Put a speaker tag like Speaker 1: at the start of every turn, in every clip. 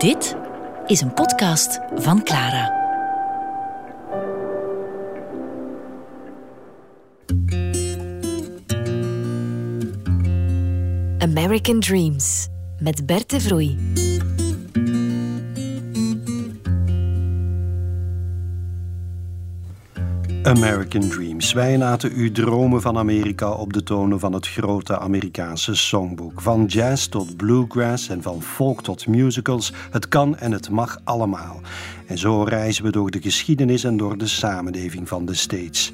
Speaker 1: Dit is een podcast van Clara. American Dreams met Bert de Vroei.
Speaker 2: American Dreams. Wij laten u dromen van Amerika op de tonen van het grote Amerikaanse songboek. Van jazz tot bluegrass en van folk tot musicals. Het kan en het mag allemaal. En zo reizen we door de geschiedenis en door de samenleving van de States.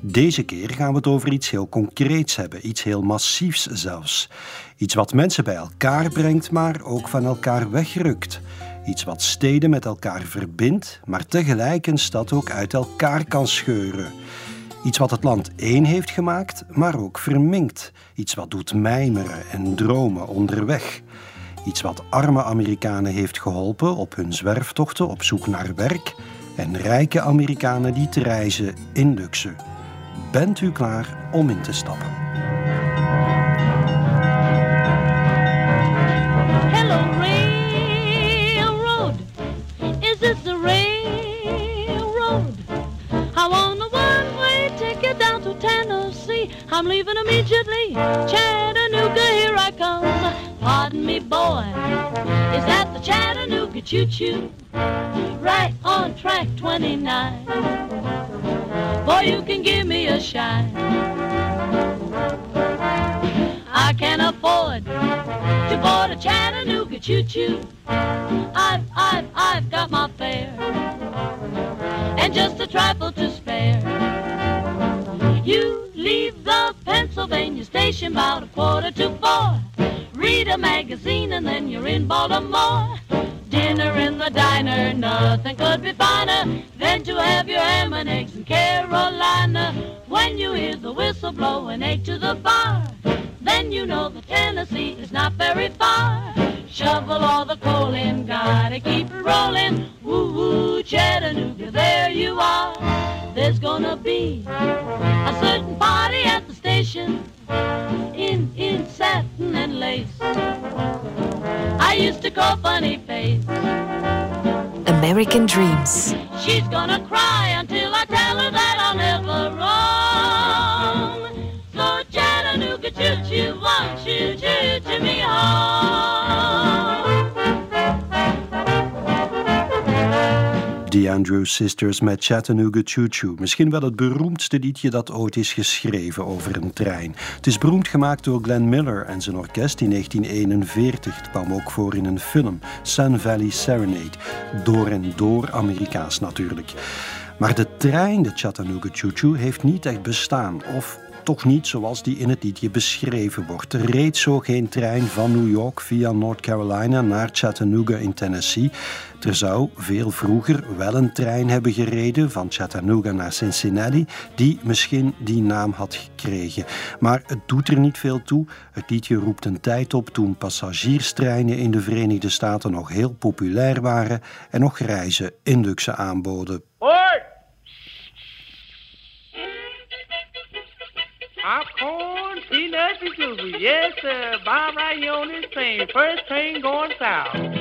Speaker 2: Deze keer gaan we het over iets heel concreets hebben, iets heel massiefs zelfs. Iets wat mensen bij elkaar brengt, maar ook van elkaar wegrukt. Iets wat steden met elkaar verbindt, maar tegelijk een stad ook uit elkaar kan scheuren. Iets wat het land één heeft gemaakt, maar ook verminkt. Iets wat doet mijmeren en dromen onderweg. Iets wat arme Amerikanen heeft geholpen op hun zwerftochten op zoek naar werk en rijke Amerikanen die te reizen in luxe. Bent u klaar om in te stappen?
Speaker 3: Leaving immediately. Chattanooga, here I come. Pardon me, boy. Is that the Chattanooga choo-choo? Right on track 29. Boy, you can give me a shine. I can afford to board a Chattanooga choo-choo. I've, I've, I've got my fare and just a trifle to Pennsylvania station about a quarter to four. Read a magazine and then you're in Baltimore. Dinner in the diner, nothing could be finer than to have your ham and eggs in Carolina. When you hear the whistle blow and egg to the bar, then you know that Tennessee is not very far. Shovel all the coal in, gotta keep it rolling. Woo woo, Chattanooga, there you are. There's gonna be a certain party at the station in in satin and lace. I used to call funny face.
Speaker 1: American Dreams.
Speaker 3: She's gonna cry until I tell her that I'll never
Speaker 2: The Andrews Sisters met Chattanooga Choo Choo. Misschien wel het beroemdste liedje dat ooit is geschreven over een trein. Het is beroemd gemaakt door Glenn Miller en zijn orkest in 1941. Het kwam ook voor in een film, Sun Valley Serenade. Door en door Amerikaans natuurlijk. Maar de trein, de Chattanooga Choo Choo, heeft niet echt bestaan. Of toch niet zoals die in het liedje beschreven wordt. Er reed zo geen trein van New York via North Carolina naar Chattanooga in Tennessee. Er zou veel vroeger wel een trein hebben gereden van Chattanooga naar Cincinnati, die misschien die naam had gekregen. Maar het doet er niet veel toe. Het liedje roept een tijd op toen passagierstreinen in de Verenigde Staten nog heel populair waren en nog reizen in luxe aanboden.
Speaker 4: Oi! Popcorn, peanuts, and. Yes, sir. Bob. First train going south.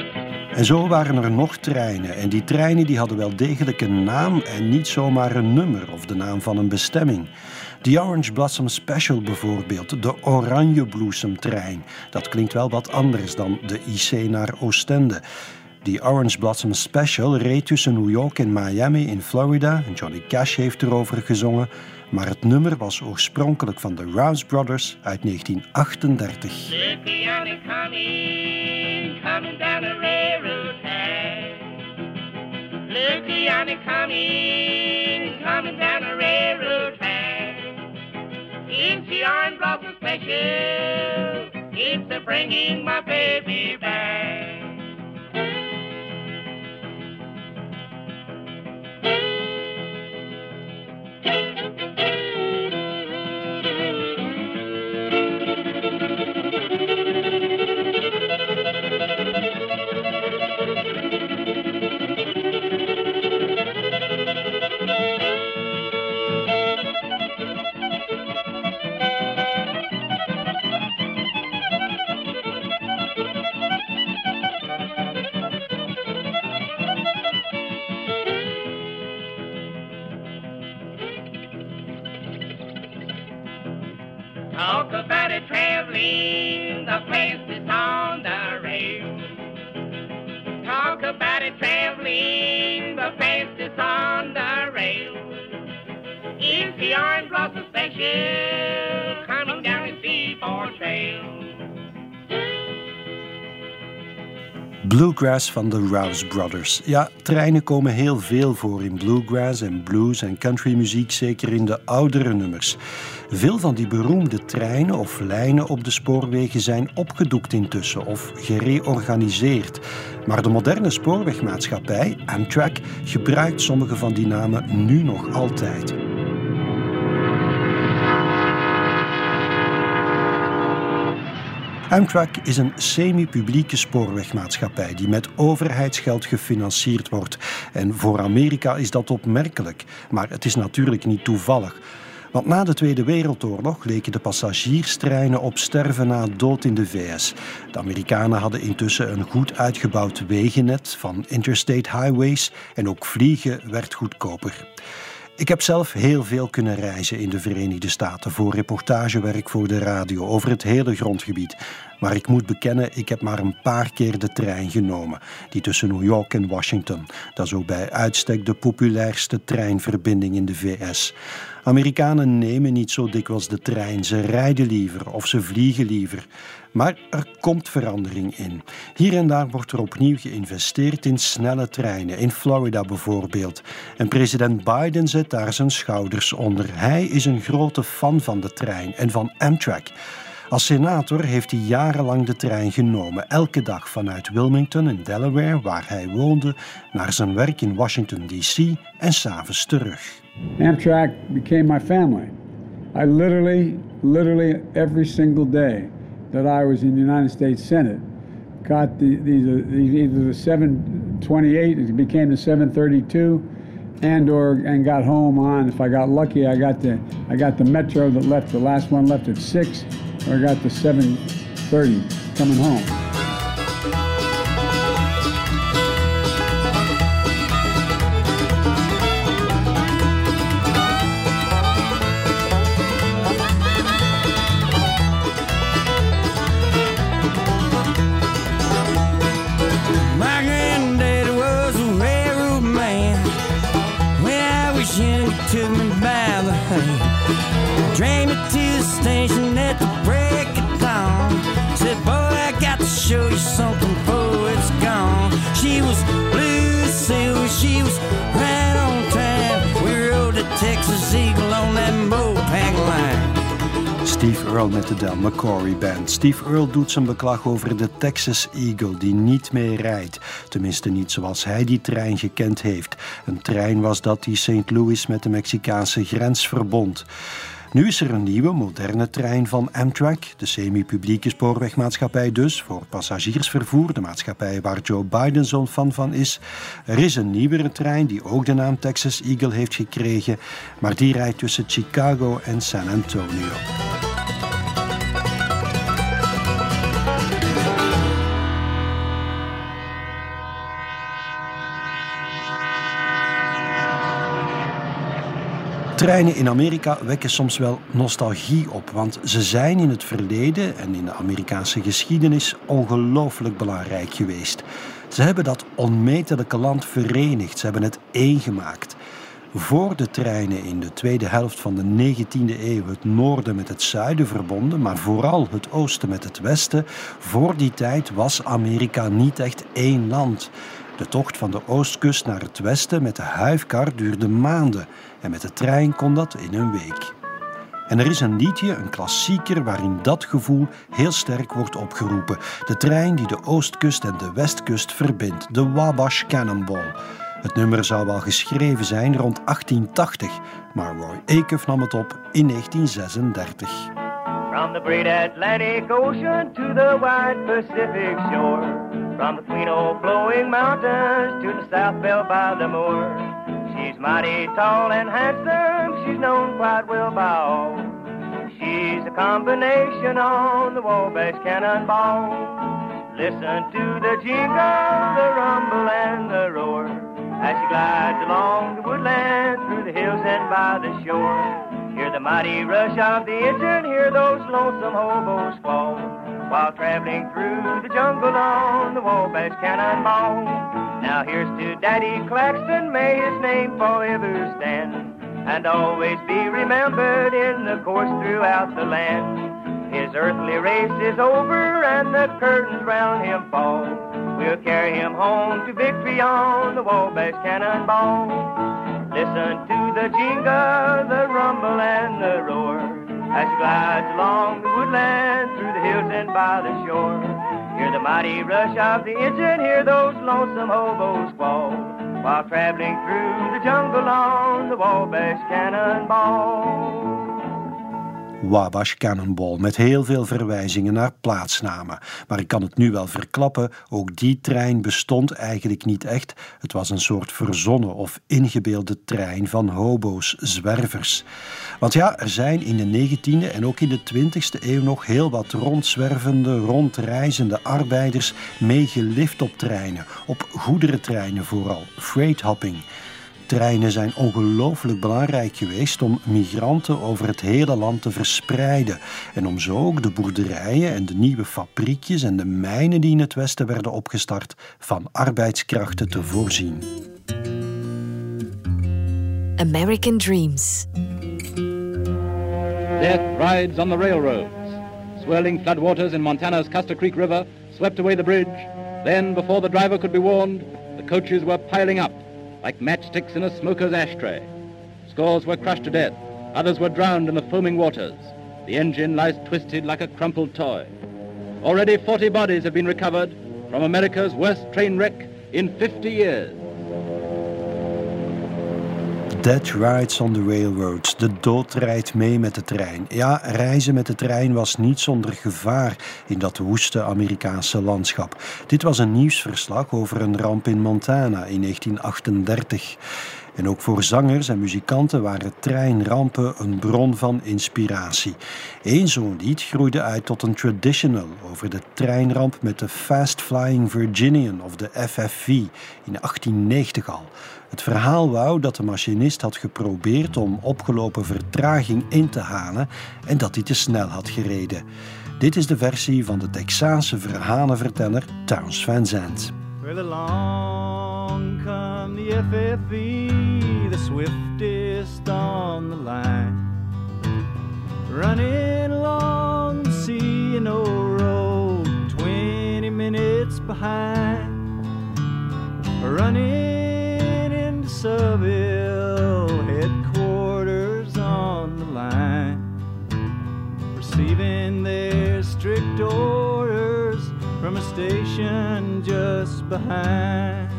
Speaker 2: En zo waren er nog treinen. En die treinen die hadden wel degelijk een naam en niet zomaar een nummer of de naam van een bestemming. De Orange Blossom Special bijvoorbeeld, de Oranje Bloesemtrein. Dat klinkt wel wat anders dan de IC naar Oostende. Die Orange Blossom Special reed tussen New York en Miami in Florida. En Johnny Cash heeft erover gezongen. Maar het nummer was oorspronkelijk van de Rouse Brothers uit 1938.
Speaker 4: Looky on it coming, coming down the railroad track. Looky on it coming, coming down the railroad track. It's the Orange Blossom Special. It's a bringing my baby back. Coming down the Trail?
Speaker 2: Bluegrass van de Rouse Brothers. Ja, treinen komen heel veel voor in bluegrass en blues en countrymuziek, zeker in de oudere nummers. Veel van die beroemde treinen of lijnen op de spoorwegen zijn opgedoekt intussen of gereorganiseerd. Maar de moderne spoorwegmaatschappij, Amtrak, gebruikt sommige van die namen nu nog altijd. Amtrak is een semi-publieke spoorwegmaatschappij die met overheidsgeld gefinancierd wordt. En voor Amerika is dat opmerkelijk. Maar het is natuurlijk niet toevallig. Want na de Tweede Wereldoorlog leken de passagierstreinen op sterven na dood in de VS. De Amerikanen hadden intussen een goed uitgebouwd wegennet van interstate highways en ook vliegen werd goedkoper. Ik heb zelf heel veel kunnen reizen in de Verenigde Staten voor reportagewerk voor de radio over het hele grondgebied. Maar ik moet bekennen, ik heb maar een paar keer de trein genomen. Die tussen New York en Washington. Dat is ook bij uitstek de populairste treinverbinding in de VS. Amerikanen nemen niet zo dikwijls de trein. Ze rijden liever of ze vliegen liever. Maar er komt verandering in. Hier en daar wordt er opnieuw geïnvesteerd in snelle treinen, in Florida bijvoorbeeld. En president Biden zet daar zijn schouders onder. Hij is een grote fan van de trein en van Amtrak. Als senator heeft hij jarenlang de trein genomen, elke dag vanuit Wilmington in Delaware, waar hij woonde, naar zijn werk in Washington, D.C. en s'avonds terug.
Speaker 5: Amtrak became my family. I literally, literally every single day that I was in the United States Senate got the, these, uh, either the 728, it became the 732, and or and got home on. If I got lucky, I got the I got the Metro that left. The last one left at six, or I got the 730 coming home.
Speaker 2: Met de Del McCory Band. Steve Earle doet zijn beklag over de Texas Eagle die niet meer rijdt. Tenminste niet zoals hij die trein gekend heeft. Een trein was dat die St. Louis met de Mexicaanse grens verbond. Nu is er een nieuwe, moderne trein van Amtrak, de semi-publieke spoorwegmaatschappij dus, voor passagiersvervoer, de maatschappij waar Joe Biden zo'n fan van is. Er is een nieuwere trein die ook de naam Texas Eagle heeft gekregen, maar die rijdt tussen Chicago en San Antonio. Treinen in Amerika wekken soms wel nostalgie op, want ze zijn in het verleden en in de Amerikaanse geschiedenis ongelooflijk belangrijk geweest. Ze hebben dat onmetelijke land verenigd, ze hebben het één gemaakt. Voor de treinen in de tweede helft van de 19e eeuw het noorden met het zuiden verbonden, maar vooral het oosten met het westen, voor die tijd was Amerika niet echt één land. De tocht van de oostkust naar het westen met de huifkar duurde maanden en met de trein kon dat in een week. En er is een liedje, een klassieker, waarin dat gevoel heel sterk wordt opgeroepen. De trein die de oostkust en de westkust verbindt, de Wabash Cannonball. Het nummer zou wel geschreven zijn rond 1880, maar Roy Acuff nam het op in 1936.
Speaker 6: From the great Atlantic Ocean to the wide Pacific shore. From the Queen Flowing Mountains to the South Bell by the Moor. She's mighty tall and handsome, she's known quite well by all. She's a combination on the Wabash Cannonball. Listen to the jingle, the rumble, and the roar as she glides along the woodland through the hills and by the shore. Hear the mighty rush of the engine, hear those lonesome hobos squall while traveling through the jungle on the Wabash Cannonball. Now here's to Daddy Claxton, may his name forever stand, and always be remembered in the course throughout the land. His earthly race is over, and the curtains round him fall. We'll carry him home to victory on the Wabash Cannonball. Listen to the jingle, the rumble, and the roar as he glides along the woodland through the hills and by the shore. Hear the mighty rush of the engine, hear those lonesome hobos squall while traveling through the jungle on the Wabash Cannonball.
Speaker 2: Wabash Cannonball met heel veel verwijzingen naar plaatsnamen. Maar ik kan het nu wel verklappen, ook die trein bestond eigenlijk niet echt. Het was een soort verzonnen of ingebeelde trein van hobo's, zwervers. Want ja, er zijn in de 19e en ook in de 20e eeuw nog heel wat rondzwervende, rondreizende arbeiders meegelift op treinen, op goederentreinen vooral, freight hopping. Treinen zijn ongelooflijk belangrijk geweest om migranten over het hele land te verspreiden en om zo ook de boerderijen en de nieuwe fabriekjes en de mijnen die in het westen werden opgestart van arbeidskrachten te voorzien.
Speaker 1: American Dreams.
Speaker 7: Death rides on the railroads. Swirling floodwaters in Montana's Custer Creek River swept away the bridge. Then, before the driver could be warned, the coaches were piling up like matchsticks in a smoker's ashtray. Scores were crushed to death. Others were drowned in the foaming waters. The engine lies twisted like a crumpled toy. Already 40 bodies have been recovered from America's worst train wreck in 50 years.
Speaker 2: Dead rides on the railroads. De dood rijdt mee met de trein. Ja, reizen met de trein was niet zonder gevaar in dat woeste Amerikaanse landschap. Dit was een nieuwsverslag over een ramp in Montana in 1938. En ook voor zangers en muzikanten waren treinrampen een bron van inspiratie. Eén zo'n lied groeide uit tot een traditional over de treinramp met de Fast Flying Virginian of de FFV in 1890 al. Het verhaal wou dat de machinist had geprobeerd om opgelopen vertraging in te halen en dat hij te snel had gereden. Dit is de versie van de Texaanse verhalenverteller Towns Van Zandt.
Speaker 8: Well, along come the FFV, the swiftest on the line. Running along road, 20 minutes behind. Seville, headquarters on the line. Receiving their strict orders from a station just behind.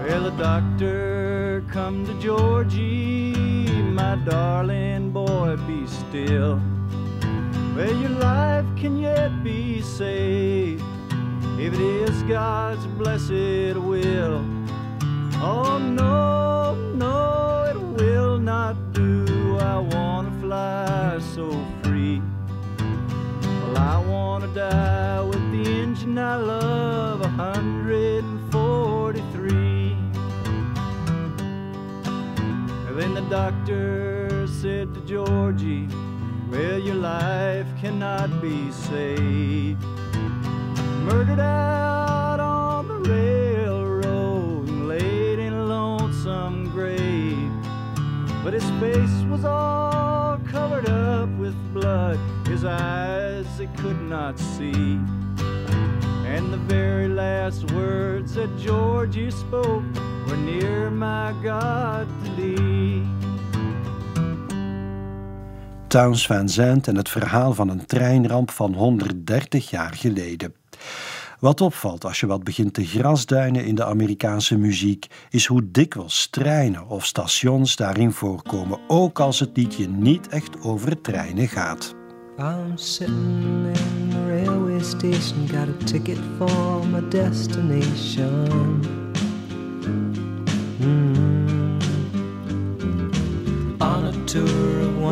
Speaker 8: Well, the doctor come to Georgie, my darling boy, be still. Well, your life can yet be saved if it is God's blessed will. Oh no, no, it will not do. I wanna fly so free. Well, I wanna die with the engine I love, 143. And then the doctor said to Georgie, Well, your life cannot be saved. Murdered out on the railroad and laid in a lonesome grave. But his face was all covered up with blood, his eyes they could not see. And the very last words that Georgie spoke were near my God to thee.
Speaker 2: Towns Van Zandt en het verhaal van een treinramp van 130 jaar geleden. Wat opvalt als je wat begint te grasduinen in de Amerikaanse muziek, is hoe dikwijls treinen of stations daarin voorkomen, ook als het liedje niet echt over treinen gaat.
Speaker 9: In station, got a ticket for my destination. Mm. On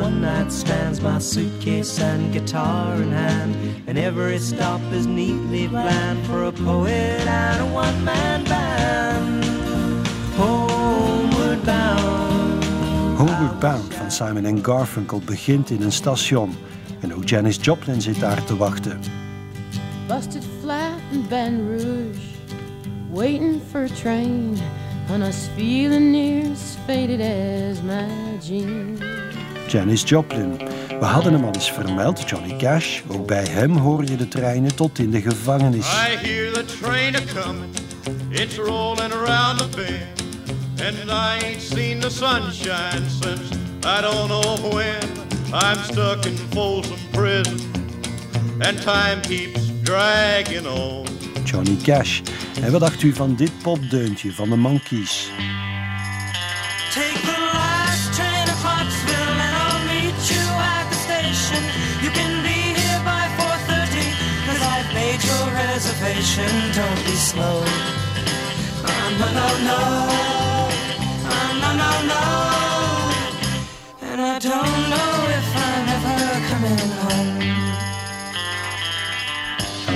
Speaker 9: one night stands, my suitcase and guitar in hand, and every stop is neatly planned for a poet and a one man band. Homeward bound.
Speaker 2: Homeward Bound van Simon Garfunkel begint in een station. En ook Janis Joplin zit daar te wachten.
Speaker 10: Busted flat in Baton Rouge, waiting for a train, and I was feeling near as faded as my jeans.
Speaker 2: Janis Joplin. We hadden hem al eens vermeld, Johnny Cash. Ook bij hem hoor je de treinen tot in de gevangenis.
Speaker 11: I hear the train a-comin', it's rolling around the bend. And I ain't seen the sunshine since I don't know when. I'm stuck in Folsom Prison, and time keeps dragging on.
Speaker 2: Johnny Cash. En wat dacht u van dit popdeuntje van de Monkees?
Speaker 9: Don't be slow. Oh, no, no. Oh, no, no, no. And I don't know if I'm ever coming home.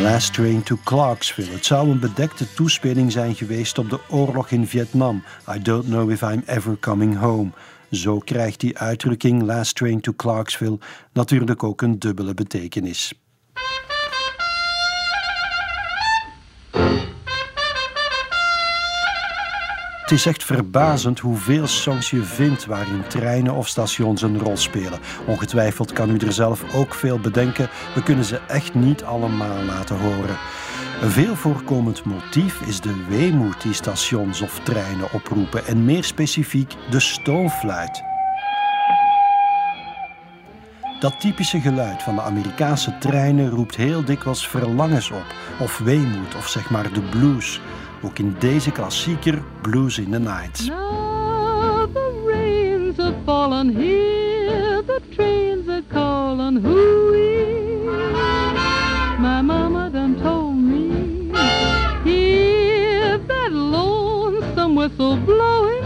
Speaker 2: Last Train to Clarksville. Het zou een bedekte toespeling zijn geweest op de oorlog in Vietnam. I don't know if I'm ever coming home. Zo krijgt die uitdrukking Last Train to Clarksville natuurlijk ook een dubbele betekenis. Het is echt verbazend hoeveel songs je vindt waarin treinen of stations een rol spelen. Ongetwijfeld kan u er zelf ook veel bedenken. We kunnen ze echt niet allemaal laten horen. Een veel voorkomend motief is de weemoed die stations of treinen oproepen en meer specifiek de stoomfluit. Dat typische geluid van de Amerikaanse treinen roept heel dikwijls verlangens op, of weemoed, of zeg maar de blues. Ook in deze klassieker Blues in the Night.
Speaker 3: Now the rains have fallen here, the trains are calling hooey. My mama done told me, hear that lonesome whistle blowing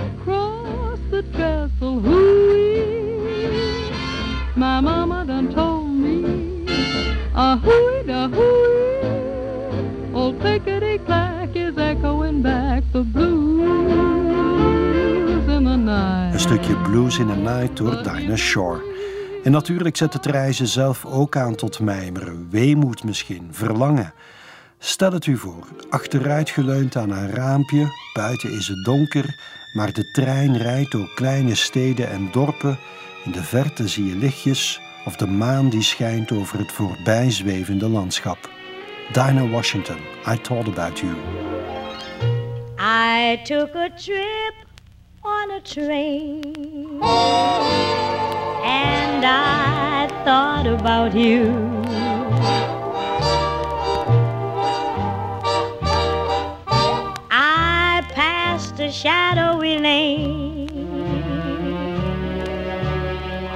Speaker 2: stukje Blues in the Night door Dinah Shore. En natuurlijk zet het reizen zelf ook aan tot mijmeren, weemoed misschien, verlangen. Stel het u voor, achteruitgeleund aan een raampje, buiten is het donker, maar de trein rijdt door kleine steden en dorpen. In de verte zie je lichtjes of de maan die schijnt over het voorbijzwevende landschap. Dinah Washington, I thought about you.
Speaker 12: I took a trip on a train and I thought about you. I passed a shadowy lane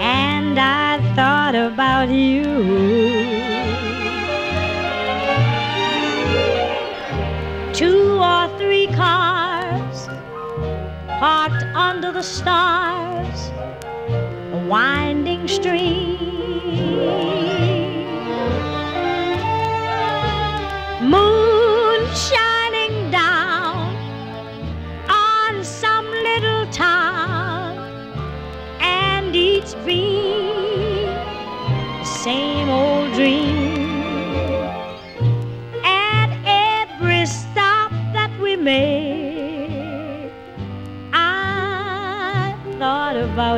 Speaker 12: and I thought about you. Under the stars, a winding stream.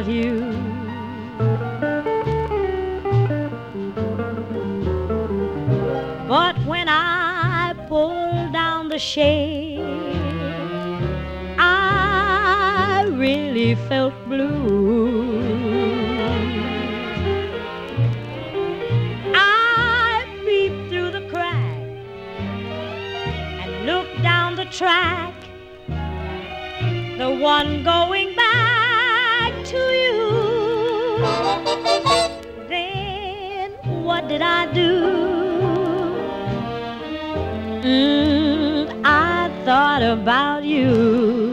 Speaker 12: About you. But when I pulled down the shade, I really felt blue. I peeped through the crack and looked down the track, the one going Thought about you.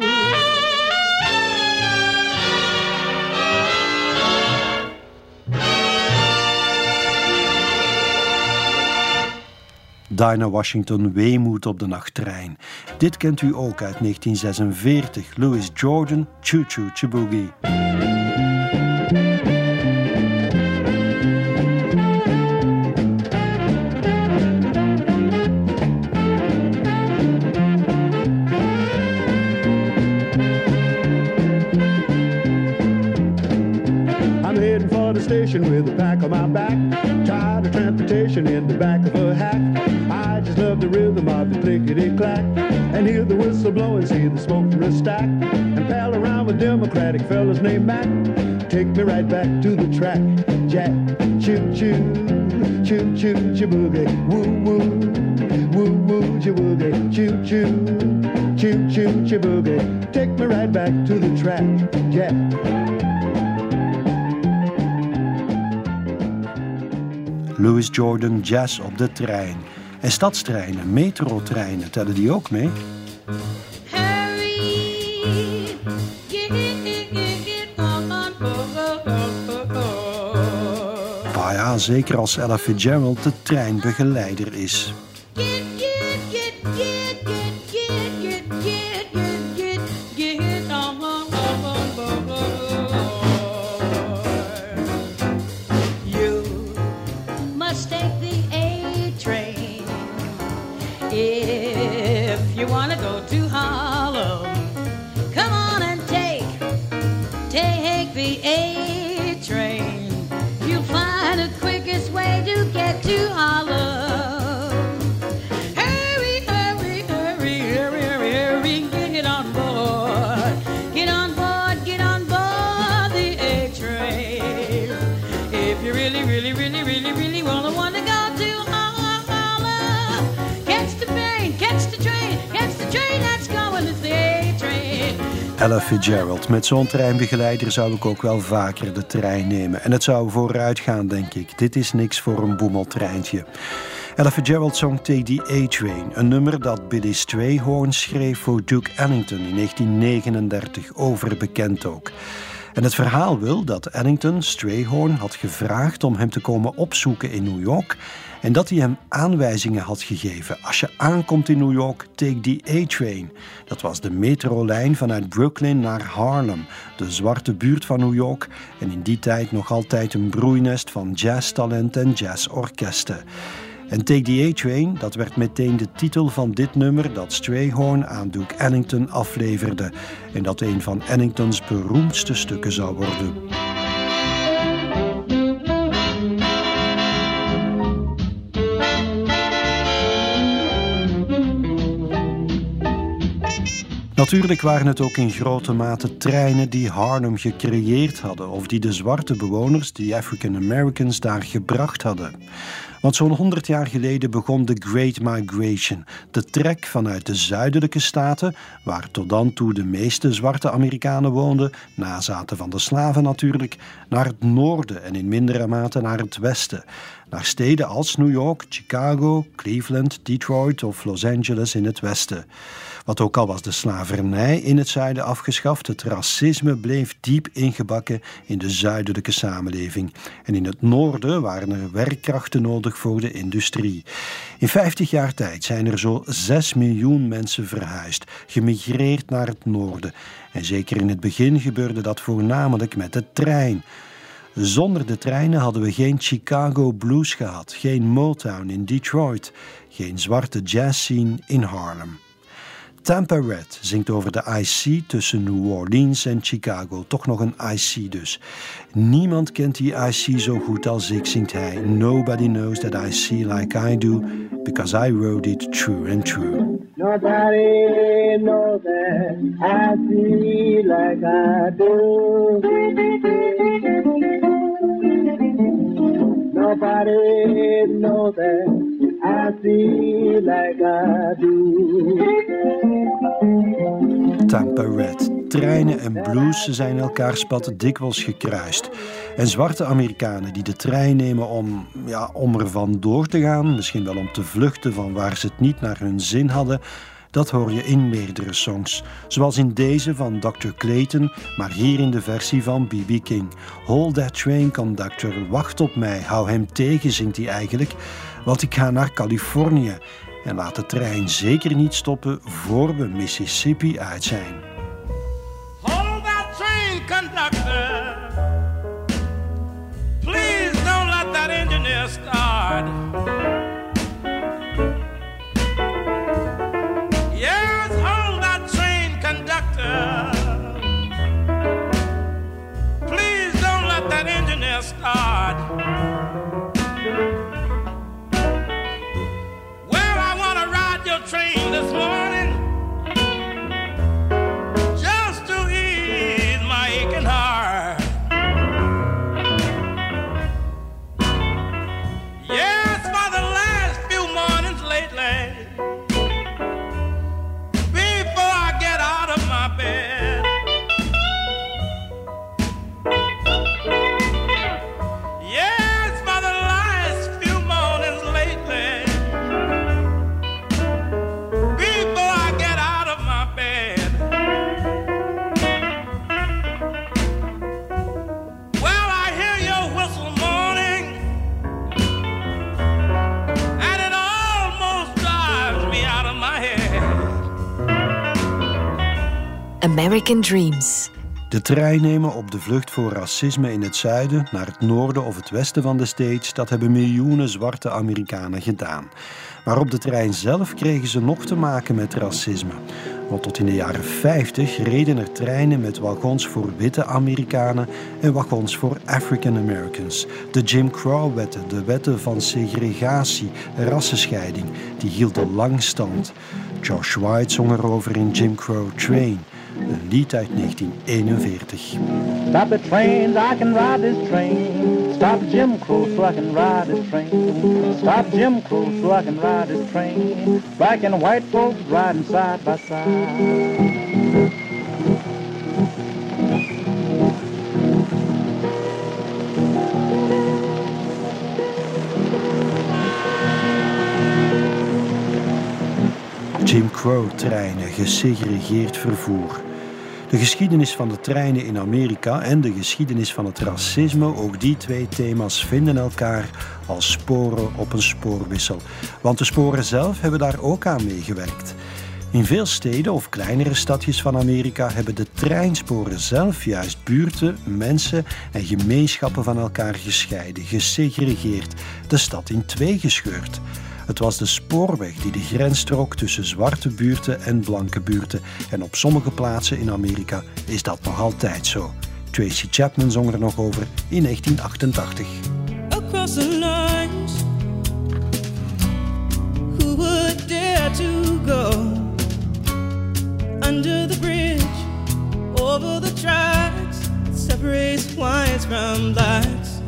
Speaker 2: Dinah Washington Weemoed op de nachttrein. Dit kent u ook uit 1946. Louis Jordan, Choo Choo Chiboogie.
Speaker 13: In the back of a hack. I just love the rhythm of the clickety clack. And hear the whistle blowing, see the smoke from the stack. And pal around with Democratic fellas named Mac. Take me right back to the track. Jack,
Speaker 2: Jazz op de trein. En stadstreinen, metrotreinen, tellen die ook mee? Maar ja, zeker als Ella Fitzgerald de treinbegeleider is. Fitzgerald. Met zo'n treinbegeleider zou ik ook wel vaker de trein nemen. En het zou vooruit gaan, denk ik. Dit is niks voor een boemeltreintje. Ella Fitzgerald zong Take the A-Train, een nummer dat Billy Strayhorn schreef voor Duke Ellington in 1939, overbekend ook. En het verhaal wil dat Ellington Strayhorn had gevraagd om hem te komen opzoeken in New York en dat hij hem aanwijzingen had gegeven. Als je aankomt in New York, take the A-train. Dat was de metrolijn vanuit Brooklyn naar Harlem, de zwarte buurt van New York en in die tijd nog altijd een broeinest van jazztalent en jazzorkesten. En Take the A-Train, dat werd meteen de titel van dit nummer dat Strayhorn aan Duke Ellington afleverde. En dat een van Ellingtons beroemdste stukken zou worden. Natuurlijk waren het ook in grote mate treinen die Harlem gecreëerd hadden of die de zwarte bewoners, die African Americans, daar gebracht hadden. Want zo'n 100 jaar geleden begon de Great Migration, de trek vanuit de zuidelijke staten, waar tot dan toe de meeste zwarte Amerikanen woonden, nazaten van de slaven natuurlijk, naar het noorden en in mindere mate naar het westen. Naar steden als New York, Chicago, Cleveland, Detroit of Los Angeles in het westen. Wat ook al was de slavernij in het zuiden afgeschaft, het racisme bleef diep ingebakken in de zuidelijke samenleving. En in het noorden waren er werkkrachten nodig voor de industrie. In 50 jaar tijd zijn er zo 6 miljoen mensen verhuisd, gemigreerd naar het noorden. En zeker in het begin gebeurde dat voornamelijk met de trein. Zonder de treinen hadden we geen Chicago blues gehad, geen Motown in Detroit, geen zwarte jazzscene in Harlem. Tampa Red zingt over de IC tussen New Orleans en Chicago. Toch nog een IC dus. Niemand kent die IC zo goed als ik, zingt hij. Nobody knows that I see like I do, because I wrote it true and true.
Speaker 14: Nobody knows that I see like I do. Nobody knows that I see like I do.
Speaker 2: Red. Treinen en blues zijn elkaars pad dikwijls gekruist. En zwarte Amerikanen die de trein nemen om, ja, om er vandoor te gaan, misschien wel om te vluchten van waar ze het niet naar hun zin hadden, dat hoor je in meerdere songs. Zoals in deze van Dr. Clayton, maar hier in de versie van B.B. King. Hold that train conductor, wacht op mij, hou hem tegen, zingt hij eigenlijk. Want ik ga naar Californië. En laat de trein zeker niet stoppen voor we Mississippi uit zijn.
Speaker 4: Hold that train, conductor. Please don't let that engineer start. Yes, hold that train, conductor. Please don't let that engineer start. Train this morning
Speaker 1: American Dreams.
Speaker 2: De trein nemen op de vlucht voor racisme in het zuiden, naar het noorden of het westen van de States, dat hebben miljoenen zwarte Amerikanen gedaan. Maar op de trein zelf kregen ze nog te maken met racisme. Want tot in de jaren 50 reden er treinen met wagons voor witte Amerikanen en wagons voor African Americans. De Jim Crow-wetten, de wetten van segregatie, rassenscheiding, die hielden lang stand. Josh White zong erover in Jim Crow Train, een lied uit 1941.
Speaker 7: Stop the trains, I can ride this train. Stop Jim Crow so I can ride this train. Stop Jim Crow so I can ride this train. Black and white folks riding side by side.
Speaker 2: Jim Crow-treinen, gesegregeerd vervoer. De geschiedenis van de treinen in Amerika en de geschiedenis van het racisme, ook die twee thema's vinden elkaar als sporen op een spoorwissel. Want de sporen zelf hebben daar ook aan meegewerkt. In veel steden of kleinere stadjes van Amerika hebben de treinsporen zelf juist buurten, mensen en gemeenschappen van elkaar gescheiden, gesegregeerd, de stad in twee gescheurd. Het was de spoorweg die de grens trok tussen zwarte buurten en blanke buurten. En op sommige plaatsen in Amerika is dat nog altijd zo. Tracy Chapman zong er nog over in 1988.
Speaker 8: across the lines. Who would dare to go under the bridge, over the tracks separates whites from blacks?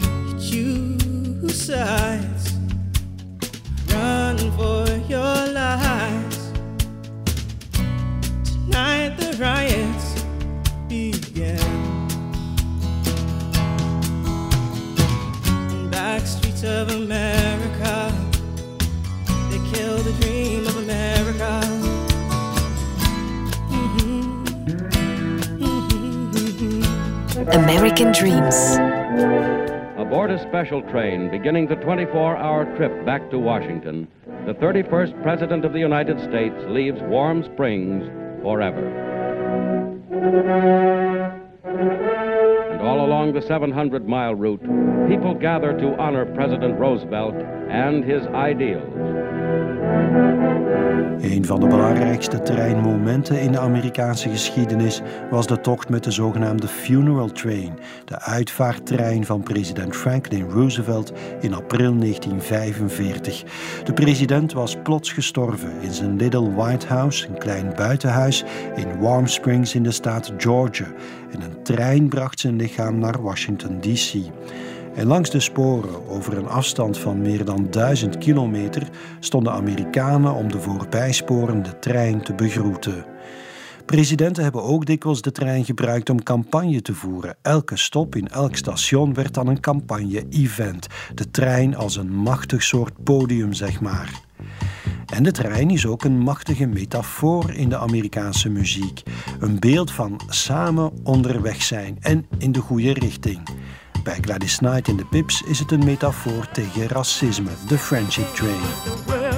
Speaker 8: You choose sides, run for your lives. Tonight the riots begin. back streets of America. They kill the dream of America. Mm-hmm. Mm-hmm. Mm-hmm.
Speaker 1: American Dreams.
Speaker 15: Aboard a special train beginning the 24 hour trip back to Washington, the 31st President of the United States leaves Warm Springs forever. And all along the 700 mile route, people gather to honor President Roosevelt and his ideals.
Speaker 2: Een van de belangrijkste treinmomenten in de Amerikaanse geschiedenis was de tocht met de zogenaamde Funeral Train, de uitvaarttrein van president Franklin Roosevelt in april 1945. De president was plots gestorven in zijn Little White House, een klein buitenhuis in Warm Springs in de staat Georgia. En een trein bracht zijn lichaam naar Washington, D.C. En langs de sporen, over een afstand van meer dan duizend kilometer, stonden Amerikanen om de voorbijsporende trein te begroeten. Presidenten hebben ook dikwijls de trein gebruikt om campagne te voeren. Elke stop in elk station werd dan een campagne-event. De trein als een machtig soort podium, zeg maar. En de trein is ook een machtige metafoor in de Amerikaanse muziek. Een beeld van samen onderweg zijn en in de goede richting. Bij Gladys Knight in de Pips is het een metafoor tegen racisme, de Friendship Train.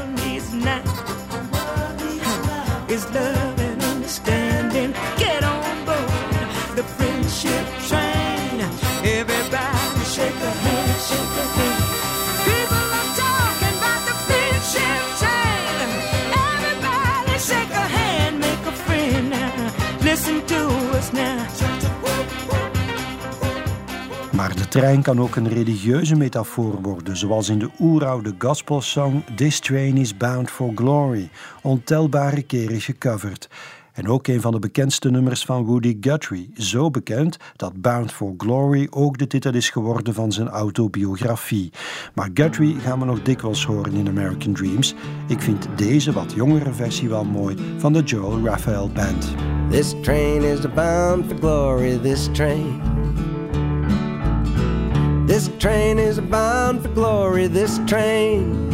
Speaker 2: Trein kan ook een religieuze metafoor worden, zoals in de oeroude gospelsong This Train is Bound for Glory, ontelbare keren gecoverd. En ook een van de bekendste nummers van Woody Guthrie. Zo bekend dat Bound for Glory ook de titel is geworden van zijn autobiografie. Maar Guthrie gaan we nog dikwijls horen in American Dreams. Ik vind deze wat jongere versie wel mooi van de Joel Raphael Band.
Speaker 16: This train is bound for glory, this train. This train is bound for glory, this train.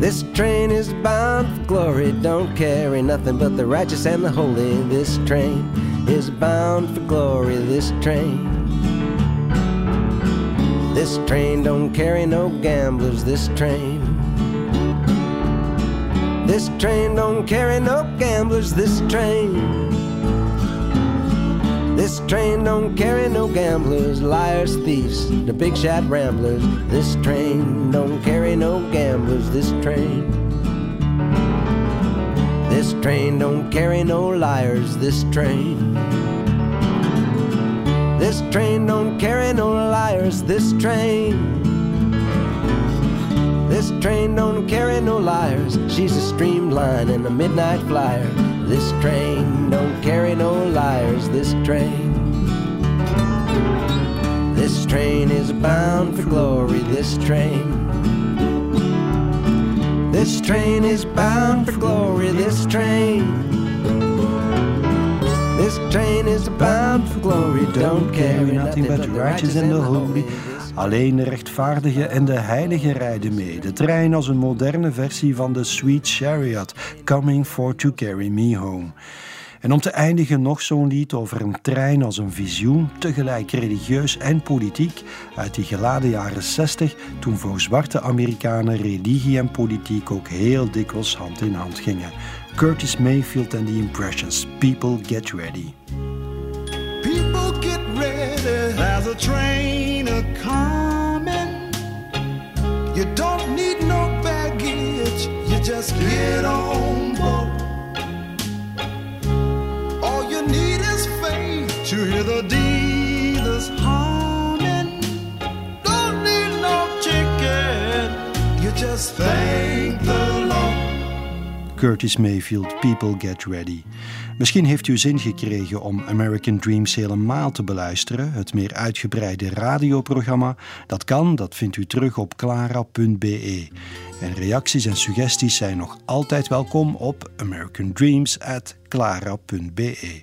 Speaker 16: This train is bound for glory, don't carry nothing but the righteous and the holy. This train is bound for glory, this train. This train don't carry no gamblers, this train. This train don't carry no gamblers, this train. This train don't carry no gamblers, liars, thieves, the big shot ramblers. This train don't carry no gamblers, this train. This train don't carry no liars, this train. This train don't carry no liars, this train. This train don't carry no liars. She's a streamline and a midnight flyer. This train don't carry no liars. This train. This train is bound for glory. This train. This train is bound for glory. This train. This train is bound for glory. Don't carry
Speaker 2: nothing but the righteous and the holy. Alleen de rechtvaardige en de heilige rijden mee. De trein als een moderne versie van de Sweet Chariot, Coming for to Carry Me Home. En om te eindigen nog zo'n lied over een trein als een visioen, tegelijk religieus en politiek, uit die geladen jaren 60, toen voor zwarte Amerikanen religie en politiek ook heel dikwijls hand in hand gingen. Curtis Mayfield en The Impressions, People Get Ready.
Speaker 17: People get ready, there's a train You don't need no baggage, you just get on board. All you need is faith to hear the dealers humming. Don't need no you just thank the Lord.
Speaker 2: Curtis Mayfield, People Get Ready. Misschien heeft u zin gekregen om American Dreams helemaal te beluisteren, het meer uitgebreide radioprogramma. Dat kan, dat vindt u terug op clara.be. En reacties en suggesties zijn nog altijd welkom op americandreams@clara.be.